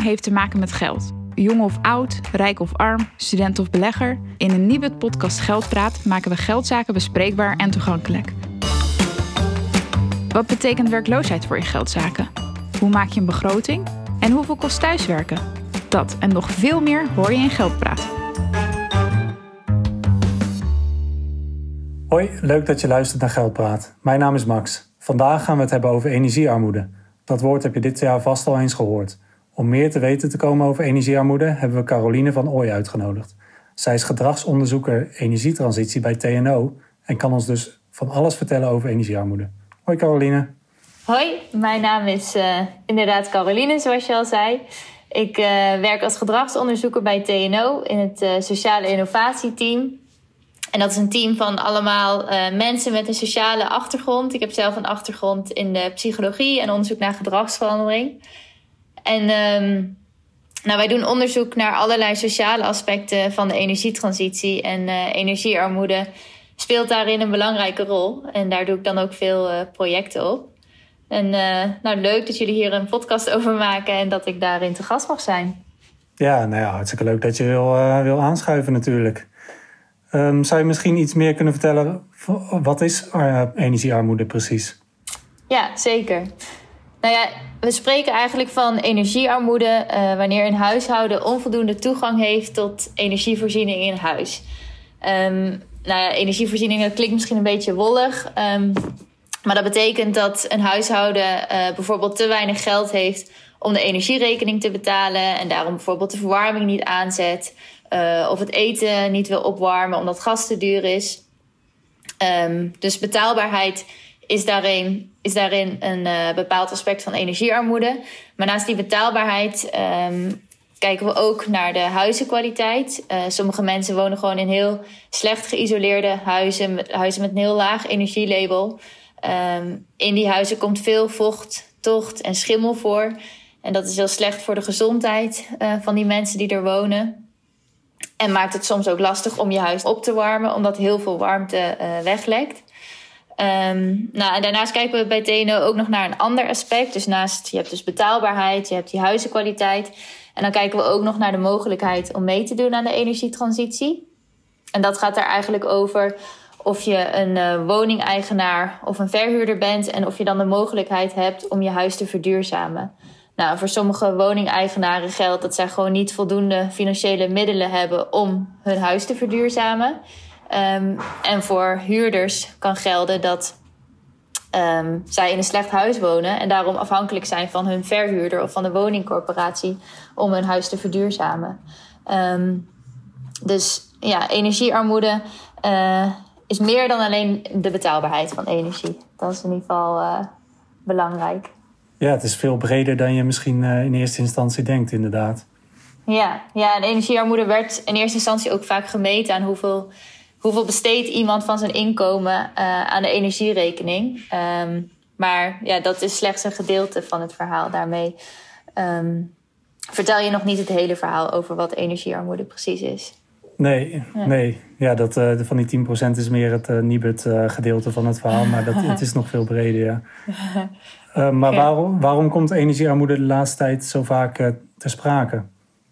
Heeft te maken met geld. Jong of oud, rijk of arm, student of belegger. In een nieuwe podcast Geldpraat maken we geldzaken bespreekbaar en toegankelijk. Wat betekent werkloosheid voor je geldzaken? Hoe maak je een begroting? En hoeveel kost thuiswerken? Dat en nog veel meer hoor je in Geldpraat. Hoi, leuk dat je luistert naar Geldpraat. Mijn naam is Max. Vandaag gaan we het hebben over energiearmoede. Dat woord heb je dit jaar vast al eens gehoord. Om meer te weten te komen over energiearmoede hebben we Caroline van Ooy uitgenodigd. Zij is gedragsonderzoeker energietransitie bij TNO en kan ons dus van alles vertellen over energiearmoede. Hoi Caroline. Hoi, mijn naam is uh, inderdaad Caroline, zoals je al zei. Ik uh, werk als gedragsonderzoeker bij TNO in het uh, Sociale Innovatieteam. En dat is een team van allemaal mensen met een sociale achtergrond. Ik heb zelf een achtergrond in de psychologie en onderzoek naar gedragsverandering. En um, nou, wij doen onderzoek naar allerlei sociale aspecten van de energietransitie. En uh, energiearmoede speelt daarin een belangrijke rol. En daar doe ik dan ook veel uh, projecten op. En uh, nou, leuk dat jullie hier een podcast over maken en dat ik daarin te gast mag zijn. Ja, nou ja, hartstikke leuk dat je wil, wil aanschuiven natuurlijk. Um, zou je misschien iets meer kunnen vertellen? Wat is energiearmoede precies? Ja, zeker. Nou ja, we spreken eigenlijk van energiearmoede uh, wanneer een huishouden onvoldoende toegang heeft tot energievoorziening in huis. Um, nou ja, energievoorziening dat klinkt misschien een beetje wollig. Um, maar dat betekent dat een huishouden uh, bijvoorbeeld te weinig geld heeft om de energierekening te betalen. En daarom bijvoorbeeld de verwarming niet aanzet. Uh, of het eten niet wil opwarmen omdat gas te duur is. Um, dus betaalbaarheid is daarin, is daarin een uh, bepaald aspect van energiearmoede. Maar naast die betaalbaarheid um, kijken we ook naar de huizenkwaliteit. Uh, sommige mensen wonen gewoon in heel slecht geïsoleerde huizen, huizen met een heel laag energielabel. Um, in die huizen komt veel vocht, tocht en schimmel voor. En dat is heel slecht voor de gezondheid uh, van die mensen die er wonen. En maakt het soms ook lastig om je huis op te warmen, omdat heel veel warmte weglekt. Um, nou, en daarnaast kijken we bij TNO ook nog naar een ander aspect. Dus naast, je hebt dus betaalbaarheid, je hebt die huizenkwaliteit. En dan kijken we ook nog naar de mogelijkheid om mee te doen aan de energietransitie. En dat gaat er eigenlijk over of je een uh, woningeigenaar of een verhuurder bent en of je dan de mogelijkheid hebt om je huis te verduurzamen. Nou, voor sommige woningeigenaren geldt dat zij gewoon niet voldoende financiële middelen hebben om hun huis te verduurzamen. Um, en voor huurders kan gelden dat um, zij in een slecht huis wonen en daarom afhankelijk zijn van hun verhuurder of van de woningcorporatie om hun huis te verduurzamen. Um, dus ja, energiearmoede uh, is meer dan alleen de betaalbaarheid van energie. Dat is in ieder geval uh, belangrijk. Ja, het is veel breder dan je misschien uh, in eerste instantie denkt, inderdaad. Ja, ja, en energiearmoede werd in eerste instantie ook vaak gemeten aan hoeveel hoeveel besteedt iemand van zijn inkomen uh, aan de energierekening. Um, maar ja, dat is slechts een gedeelte van het verhaal. Daarmee um, vertel je nog niet het hele verhaal over wat energiearmoede precies is. Nee, ja. nee. Ja, dat, uh, van die 10% is meer het uh, Nibud uh, gedeelte van het verhaal. Maar dat, het is nog veel breder, ja. Maar ja. waarom, waarom komt energiearmoede de laatste tijd zo vaak ter sprake?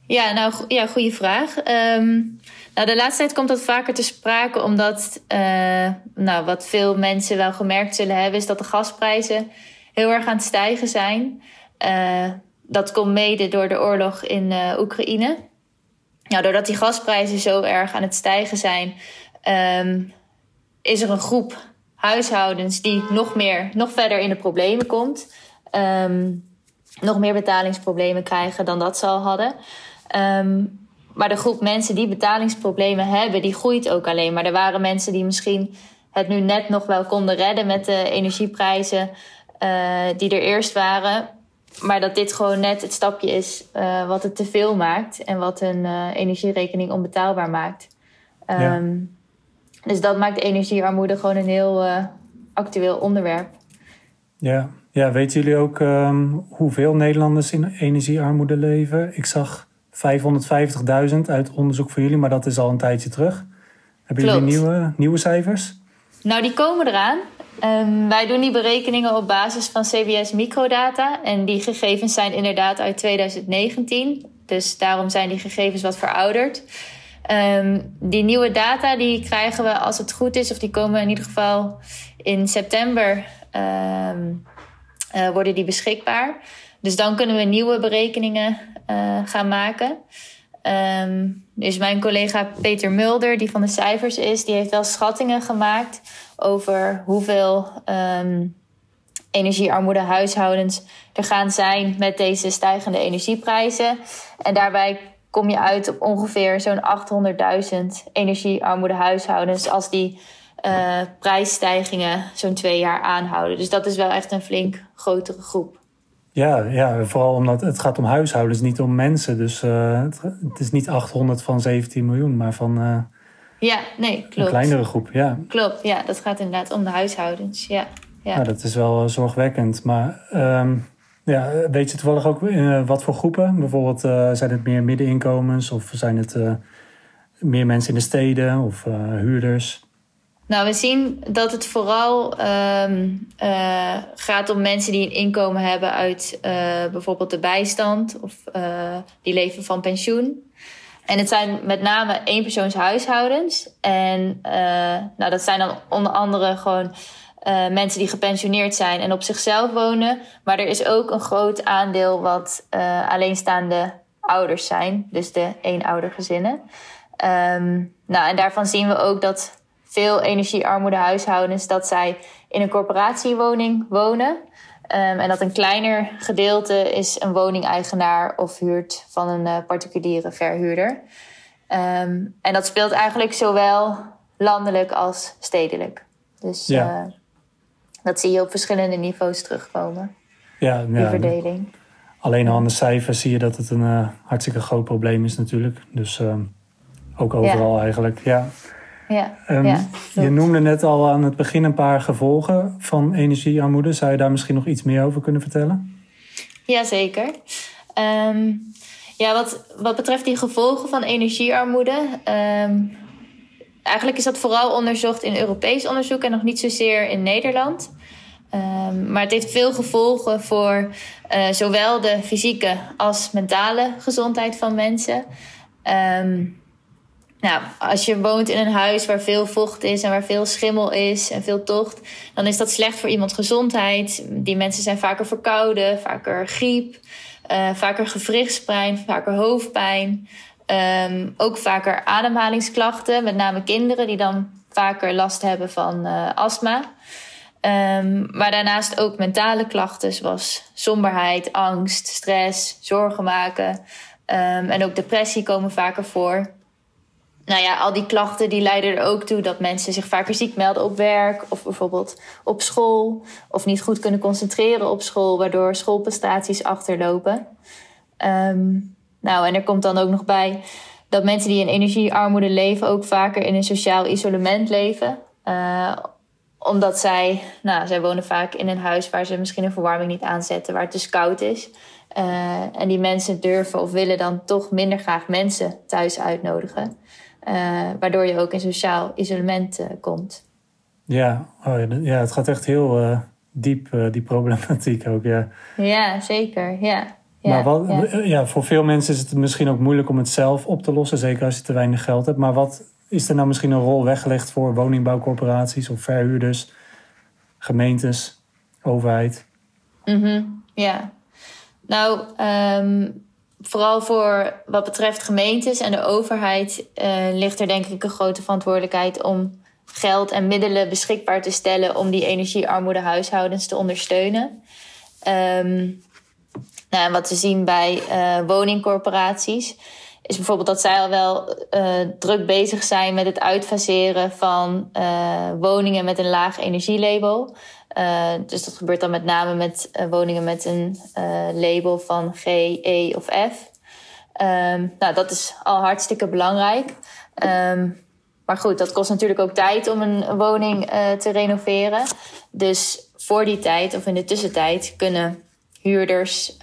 Ja, nou ja, goede vraag. Um, nou, de laatste tijd komt dat vaker te sprake, omdat uh, nou, wat veel mensen wel gemerkt zullen hebben, is dat de gasprijzen heel erg aan het stijgen zijn. Uh, dat komt mede door de oorlog in uh, Oekraïne. Nou, doordat die gasprijzen zo erg aan het stijgen zijn, um, is er een groep huishoudens die nog meer, nog verder in de problemen komt. Um, nog meer betalingsproblemen krijgen dan dat ze al hadden. Um, maar de groep mensen die betalingsproblemen hebben, die groeit ook alleen maar. Er waren mensen die misschien het nu net nog wel konden redden met de energieprijzen uh, die er eerst waren. Maar dat dit gewoon net het stapje is uh, wat het te veel maakt en wat een uh, energierekening onbetaalbaar maakt. Um, ja. Dus dat maakt energiearmoede gewoon een heel actueel onderwerp. Ja. ja, weten jullie ook um, hoeveel Nederlanders in energiearmoede leven? Ik zag 550.000 uit onderzoek van jullie, maar dat is al een tijdje terug. Hebben Klopt. jullie nieuwe, nieuwe cijfers? Nou, die komen eraan. Um, wij doen die berekeningen op basis van CBS microdata. En die gegevens zijn inderdaad uit 2019. Dus daarom zijn die gegevens wat verouderd. Um, die nieuwe data die krijgen we als het goed is, of die komen in ieder geval in september um, uh, worden die beschikbaar. Dus dan kunnen we nieuwe berekeningen uh, gaan maken. Um, dus mijn collega Peter Mulder, die van de cijfers is, die heeft wel schattingen gemaakt over hoeveel um, energiearmoede huishoudens er gaan zijn met deze stijgende energieprijzen. En daarbij kom je uit op ongeveer zo'n 800.000 energiearmoede huishoudens als die uh, prijsstijgingen zo'n twee jaar aanhouden. Dus dat is wel echt een flink grotere groep. Ja, ja, vooral omdat het gaat om huishoudens, niet om mensen. Dus uh, het, het, is niet 800 van 17 miljoen, maar van uh, ja, nee, klopt. een kleinere groep. Ja. Klopt, ja, dat gaat inderdaad om de huishoudens. Ja, ja. Nou, dat is wel zorgwekkend. Maar um, ja, weet je toevallig ook uh, wat voor groepen? Bijvoorbeeld, zijn het meer middeninkomens of zijn het meer mensen in de steden of huurders? Nou, we zien dat het vooral um, uh, gaat om mensen die een inkomen hebben uit uh, bijvoorbeeld de bijstand of uh, die leven van pensioen. En het zijn met name eenpersoonshuishoudens. En nou, dat zijn dan onder andere gewoon mensen die gepensioneerd zijn en op zichzelf wonen. Maar er is ook een groot aandeel wat alleenstaande ouders zijn, dus de eenoudergezinnen. Um, nou, en daarvan zien we ook dat veel energiearmoede huishoudens dat zij in een corporatiewoning wonen. Um, en dat een kleiner gedeelte is een woningeigenaar of huurt van een uh, particuliere verhuurder. Um, en dat speelt eigenlijk zowel landelijk als stedelijk. Dus ja. uh, dat zie je op verschillende niveaus terugkomen. Ja, die ja, verdeling. Alleen al aan de cijfers zie je dat het een uh, hartstikke groot probleem is natuurlijk. Dus ook overal ja. eigenlijk, ja. Ja, um, ja, je noemde net al aan het begin een paar gevolgen van energiearmoede. Zou je daar misschien nog iets meer over kunnen vertellen? Jazeker. Um, ja, wat, wat betreft die gevolgen van energiearmoede. Um, eigenlijk is dat vooral onderzocht in Europees onderzoek en nog niet zozeer in Nederland. Um, maar het heeft veel gevolgen voor uh, zowel de fysieke als mentale gezondheid van mensen. Um, nou, als je woont in een huis waar veel vocht is en waar veel schimmel is en veel tocht, dan is dat slecht voor iemands gezondheid. Die mensen zijn vaker verkouden, vaker griep, uh, vaker gewrichtspijn, vaker hoofdpijn. Um, ook vaker ademhalingsklachten, met name kinderen die dan vaker last hebben van uh, astma. Um, maar daarnaast ook mentale klachten zoals somberheid, angst, stress, zorgen maken. Um, en ook depressie komen vaker voor nou ja, al die klachten die leiden er ook toe dat mensen zich vaker ziek melden op werk of bijvoorbeeld op school. Of niet goed kunnen concentreren op school, waardoor schoolprestaties achterlopen. Um, nou, en er komt dan ook nog bij dat mensen die in energiearmoede leven ook vaker in een sociaal isolement leven. Uh, omdat zij, nou, zij wonen vaak in een huis waar ze misschien een verwarming niet aanzetten, waar het dus koud is. Uh, en die mensen durven of willen dan toch minder graag mensen thuis uitnodigen. Uh, waardoor je ook in sociaal isolement uh, komt. Ja, oh, ja, het gaat echt heel uh, diep, die problematiek ook. Ja, ja zeker. Ja. Ja, maar wat, ja. ja. voor veel mensen is het misschien ook moeilijk om het zelf op te lossen, zeker als je te weinig geld hebt. Maar wat is er nou misschien een rol weggelegd voor woningbouwcorporaties of verhuurders, gemeentes, overheid? Mm -hmm, ja, nou, um, vooral voor wat betreft gemeentes en de overheid uh, ligt er denk ik een grote verantwoordelijkheid om geld en middelen beschikbaar te stellen om die energiearmoede huishoudens te ondersteunen. Um, nou, wat we zien bij uh, woningcorporaties is bijvoorbeeld dat zij al wel uh, druk bezig zijn met het uitfaseren van woningen met een laag energielabel. Uh, dus dat gebeurt dan met name met uh, woningen met een uh, label van G, E of F. Um, nou, dat is al hartstikke belangrijk. Um, maar goed, dat kost natuurlijk ook tijd om een woning te renoveren. Dus voor die tijd of in de tussentijd kunnen huurders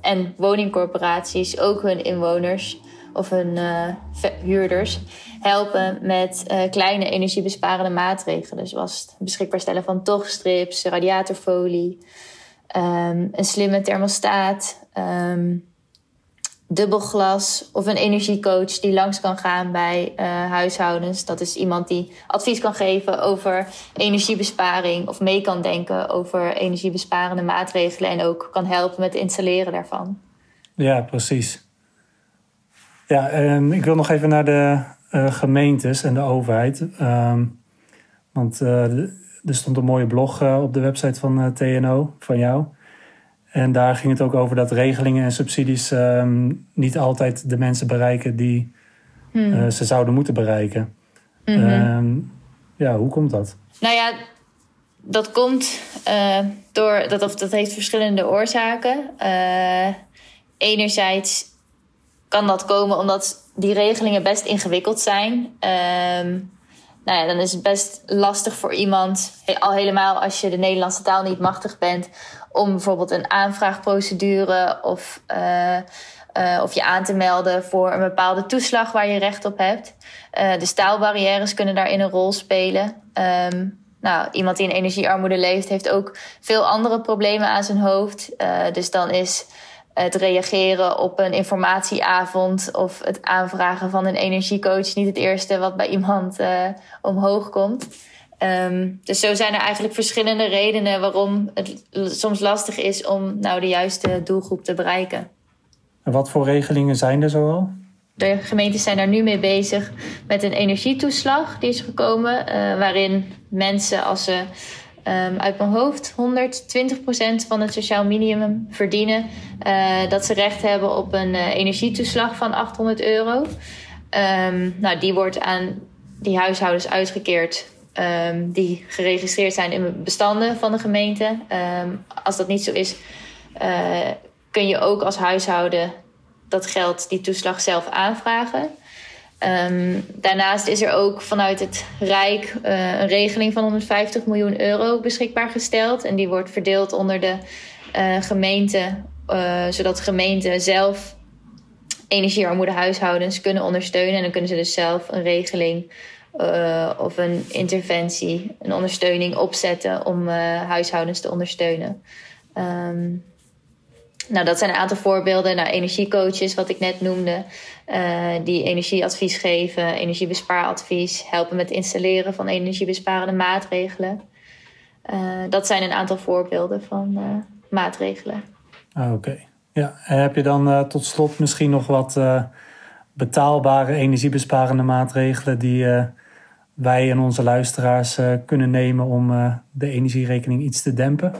en woningcorporaties ook hun inwoners of hun huurders helpen met kleine energiebesparende maatregelen. Zoals het beschikbaar stellen van tochtstrips, radiatorfolie, um, een slimme thermostaat. Um, dubbelglas of een energiecoach die langs kan gaan bij uh, huishoudens. Dat is iemand die advies kan geven over energiebesparing of mee kan denken over energiebesparende maatregelen en ook kan helpen met het installeren daarvan. Ja, precies. Ja, um, ik wil nog even naar de uh, gemeentes en de overheid. Um, want uh, er stond een mooie blog op de website van TNO, van jou. En daar ging het ook over dat regelingen en subsidies ehm, niet altijd de mensen bereiken die hmm. ze zouden moeten bereiken. Mm -hmm. ja, hoe komt dat? Nou ja, dat komt door, dat, of, dat heeft verschillende oorzaken. Enerzijds kan dat komen omdat die regelingen best ingewikkeld zijn. Um, nou ja, dan is het best lastig voor iemand, al helemaal als je de Nederlandse taal niet machtig bent, om bijvoorbeeld een aanvraagprocedure of, uh, uh, of je aan te melden voor een bepaalde toeslag waar je recht op hebt. Uh, de taalbarrières kunnen daarin een rol spelen. Um, nou, iemand die in energiearmoede leeft, heeft ook veel andere problemen aan zijn hoofd. dus dan is het reageren op een informatieavond of het aanvragen van een energiecoach niet het eerste wat bij iemand uh, omhoog komt. Um, dus zo zijn er eigenlijk verschillende redenen waarom het soms lastig is om nou de juiste doelgroep te bereiken. En wat voor regelingen zijn er zoal? De gemeentes zijn daar nu mee bezig met een energietoeslag die is gekomen, uh, waarin mensen als ze um, uit mijn hoofd 120% van het sociaal minimum verdienen, uh, dat ze recht hebben op een uh, energietoeslag van 800 euro. Um, nou, die wordt aan die huishoudens uitgekeerd um, die geregistreerd zijn in bestanden van de gemeente. als dat niet zo is, uh, kun je ook als huishouden dat geld, die toeslag zelf aanvragen. Um, daarnaast is er ook vanuit het Rijk uh, een regeling van 150 miljoen euro beschikbaar gesteld. En die wordt verdeeld onder de uh, gemeente, uh, zodat gemeenten zelf energiearmoede huishoudens kunnen ondersteunen. En dan kunnen ze dus zelf een regeling of een interventie, een ondersteuning opzetten om huishoudens te ondersteunen. Um, nou, dat zijn een aantal voorbeelden. Nou, energiecoaches, wat ik net noemde, uh, die energieadvies geven, energiebespaaradvies, helpen met installeren van energiebesparende maatregelen. Uh, dat zijn een aantal voorbeelden van uh, maatregelen. Ah, Oké. Ja, en heb je dan tot slot misschien nog wat betaalbare energiebesparende maatregelen die wij en onze luisteraars kunnen nemen om de energierekening iets te dempen?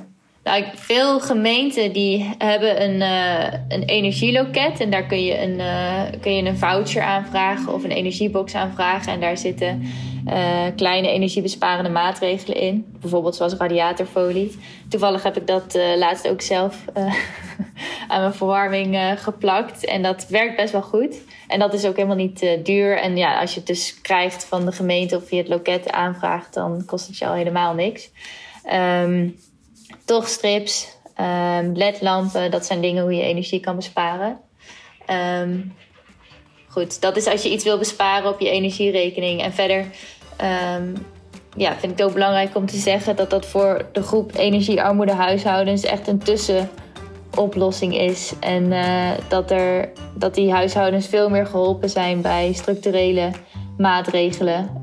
Nou, veel gemeenten die hebben een, uh, een energieloket. En daar kun je, een, uh, kun je een voucher aanvragen of een energiebox aanvragen. En daar zitten uh, kleine energiebesparende maatregelen in. Bijvoorbeeld zoals radiatorfolie. Toevallig heb ik dat laatst ook zelf aan mijn verwarming geplakt. En dat werkt best wel goed. En dat is ook helemaal niet duur. En ja, als je het dus krijgt van de gemeente of via het loket aanvraagt, dan kost het je al helemaal niks. Um, tochtstrips, um, ledlampen. Dat zijn dingen hoe je energie kan besparen. Um, goed, dat is als je iets wil besparen op je energierekening. En verder um, ja, vind ik het ook belangrijk om te zeggen dat dat voor de groep energiearmoede huishoudens echt een tussenoplossing is. En uh, dat, er, dat die huishoudens veel meer geholpen zijn bij structurele maatregelen.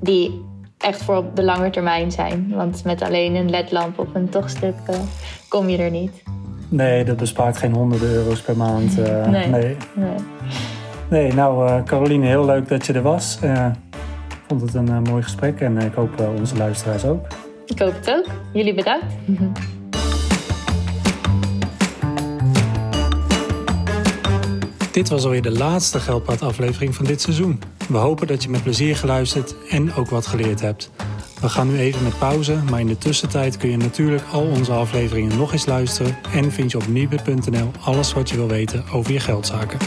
Die echt voor op de lange termijn zijn. Want met alleen een ledlamp of een tochtstrip uh, kom je er niet. Nee, dat bespaart geen honderden euro's per maand. Uh, nee. nee. nee. Nee, nou uh, Caroline, heel leuk dat je er was. ik vond het een mooi gesprek en ik hoop onze luisteraars ook. Ik hoop het ook. Jullie bedankt. Dit was alweer de laatste Geldpad aflevering van dit seizoen. We hopen dat je met plezier geluisterd en ook wat geleerd hebt. We gaan nu even met pauze, maar in de tussentijd kun je natuurlijk al onze afleveringen nog eens luisteren en vind je op nieuwbit.nl alles wat je wil weten over je geldzaken.